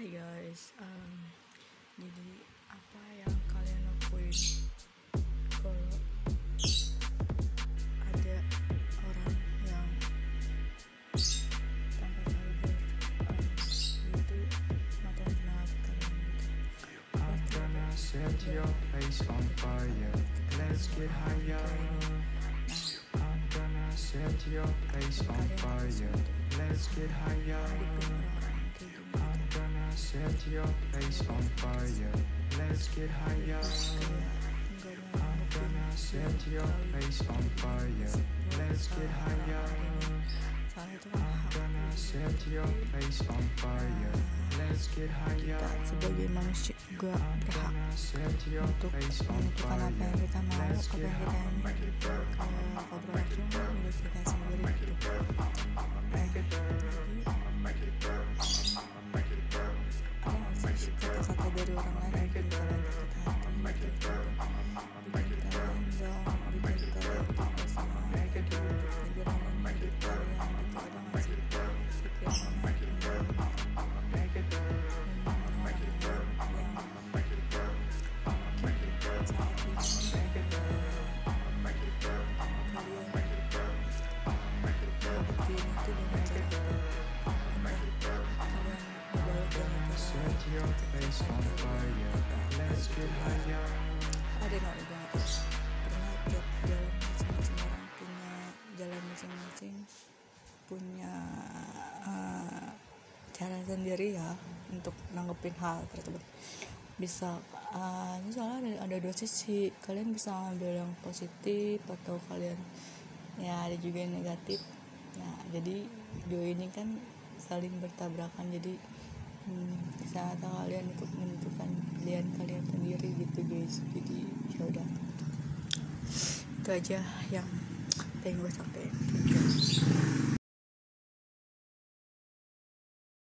Hai guys, um, jadi apa yang kalian lakuin kalau ada orang yang tanpa um, itu matain semangat kalian. I'm gonna set your place on fire. Let's get higher. I'm gonna set your place on fire. Let's get higher. Set your place on fire. Let's get higher. I'm gonna set your place on fire. Let's get higher. I'm gonna set your place on fire. Let's get higher. kita sebagai manusia juga I'm berhak gonna set your untuk menentukan apa yang fire. kita mau, Let's apa get yang kita ingin kita ada nggak banget karena tiap jalan masing-masing orang punya jalan masing-masing punya eh, cara sendiri ya untuk nanggepin hal tersebut. Bisa eh, ini soalnya ada, ada dua sisi kalian bisa ngambil yang positif atau kalian ya ada juga yang negatif. Nah jadi video ini kan saling bertabrakan. Jadi hmm, saat kalian untuk menentukan pilihan kalian sendiri gitu guys. Jadi ya udah. Itu aja yang pengen gue sampaikan